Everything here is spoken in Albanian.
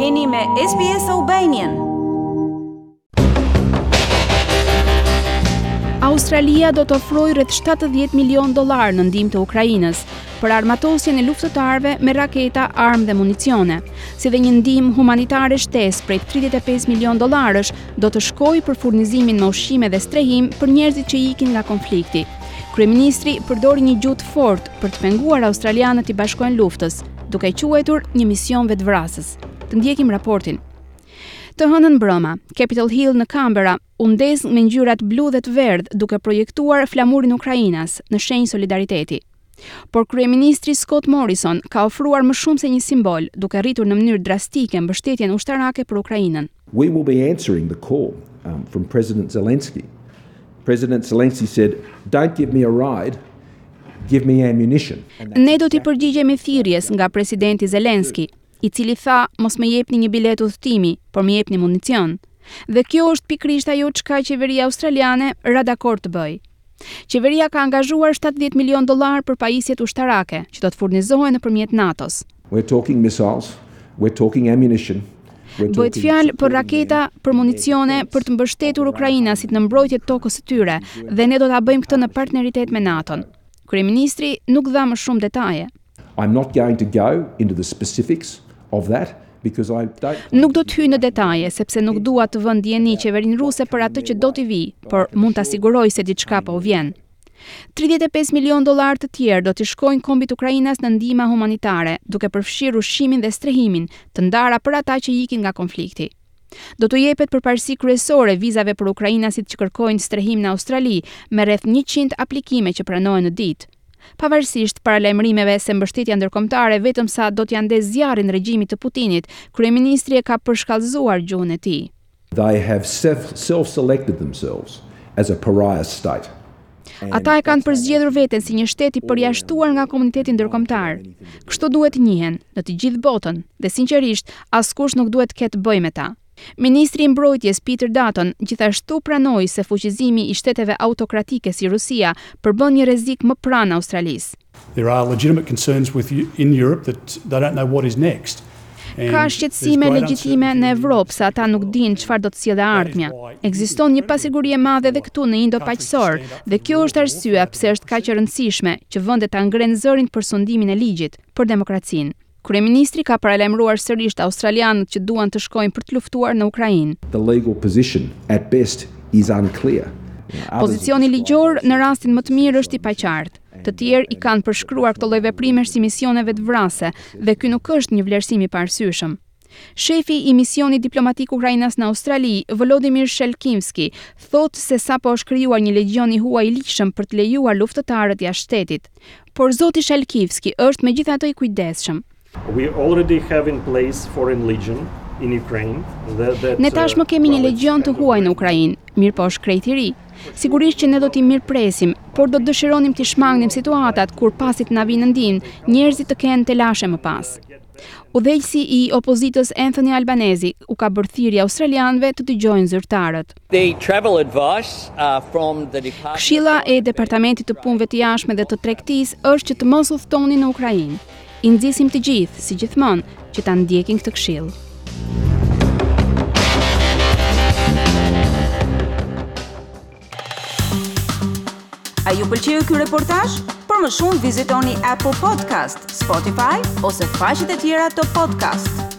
Jeni me SBS Albanian. Australia do të ofrojë rreth 70 milionë dollarë në ndihmë të Ukrainës për armatosjen e luftëtarëve me raketa, armë dhe municione, si dhe një ndihmë humanitare shtesë prej 35 milionë dollarësh do të shkojë për furnizimin me ushqime dhe strehim për njerëzit që ikin nga konflikti. Kryeministri përdori një gjuhë të fortë për të penguar australianët i bashkojnë luftës, duke quajtur një mision vetëvrasës. Të ndjekim raportin. Të hënën mbrëma, Capitol Hill në Canberra u ndez me ngjyrat blu dhe të verdhë, duke projektuar flamurin ukrainas në shenjë solidariteti. Por kryeministri Scott Morrison ka ofruar më shumë se një simbol, duke rritur në mënyrë drastike mbështetjen ushtarake për Ukrainën. We will be answering the call um, from President Zelensky. President Zelensky said, "Don't give me a ride, give me ammunition." Ne do t'i përgjigjemi thirrjes nga presidenti Zelensky, i cili tha, "Mos më jepni një biletë udhëtimi, por më jepni municion." Dhe kjo është pikërisht ajo çka qeveria australiane ra dakord të bëjë. Qeveria ka angazhuar shtatëdhjetë milionë dollarë për pajisjet ushtarake, që do të furnizohen nëpërmjet NATO-s. Bëhet fjalë për raketa, për municione, për të mbështetur ukrainasit në mbrojtje të tokës së tyre, dhe ne do ta bëjmë këtë në partneritet me NATO-n. Kryeministri nuk dha më shumë detaje. Nuk do të hyj në detaje, sepse nuk dua të vë në dijeni qeverinë ruse për atë që do t'i vijë, por mund ta siguroj se diçka po u vjen. Tridhjetë e pesë milionë dollarë të tjerë do t'i shkojnë kombit ukrainas në ndihma humanitare, duke përfshirë ushqimin dhe strehimin, të ndara për ata që ikin nga konflikti. Do t'u jepet përparësi kryesore vizave për ukrainasit që kërkojnë strehim në Australi, me rreth njëqind aplikime që pranohen në ditë. Pavarësisht paralajmërimeve se mbështetja ndërkombëtare vetëm sa do t'ia ndezë zjarrin regjimit të Putinit, kryeministri e ka përshkallëzuar gjuhën e tij. They have self-selected themselves as a pariah state. Ata e kanë përzgjedhur veten si një shtet i përjashtuar nga komuniteti ndërkombëtar. Kështu duhet të njihen, në të gjithë botën, dhe sinqerisht, askush nuk duhet të ketë të bëjë me ta. Ministri i Mbrojtjes Peter Dutton gjithashtu pranoi se fuqizimi i shteteve autokratike si Rusia përbën një rrezik më pranë Australisë. Ka shqetësime legjitime në Evropë se ata nuk dinë çfarë do të sjellë e ardhmja. Ekziston një pasiguri e madhe edhe këtu në Indo-Paqësor dhe kjo është arsyeja pse është kaq e rëndësishme që vendet ta ngrenë zërin për sundimin e ligjit për demokracinë. Kryeministri ka paralajmëruar sërish australianët që duan të shkojnë për të luftuar në Ukrainë. The legal position, at best, is unclear. Pozicioni ligjor, në rastin më të mirë, është i paqartë. Të tjerë i kanë përshkruar këto lloj veprimesh si misione vetëvrase dhe ky nuk është një vlerësim i paarsyeshëm. Shefi i misionit diplomatik ukrainas në Australi, Volodymyr Shalkivski, thotë se sapo është krijuar një legjion i huaj i ligjshëm për të lejuar luftëtarët jashtë shtetit. Por zoti Shalkivski është megjithatë i kujdesshëm. We already have in place foreign legion in Ukraine dhe dhe Ne tashmë uh, kemi një legjion të huaj në Ukrainë, mirëpo është krejt i ri. Sigurisht që ne do t'i mirëpresim, por do të dëshironim t'i shmangnim situatat kur pasi të na vijnë në ndihmë, njerëzit të kenë telashe më pas. Udhëheqësi i opozitës Anthony Albanese u ka bërë thirrje australianëve të dëgjojnë zyrtarët. Uh, Këshilla e Departamentit të Punëve të Jashtme dhe të Tregtisë është që të mos udhëtoni në Ukrainë. I nxisim të gjithë, si gjithmonë, që ta ndjekin këtë këshillë. A ju pëlqeu ky reportazh? Për më shumë vizitoni Apple Podcast, Spotify ose faqet e tjera të podcast.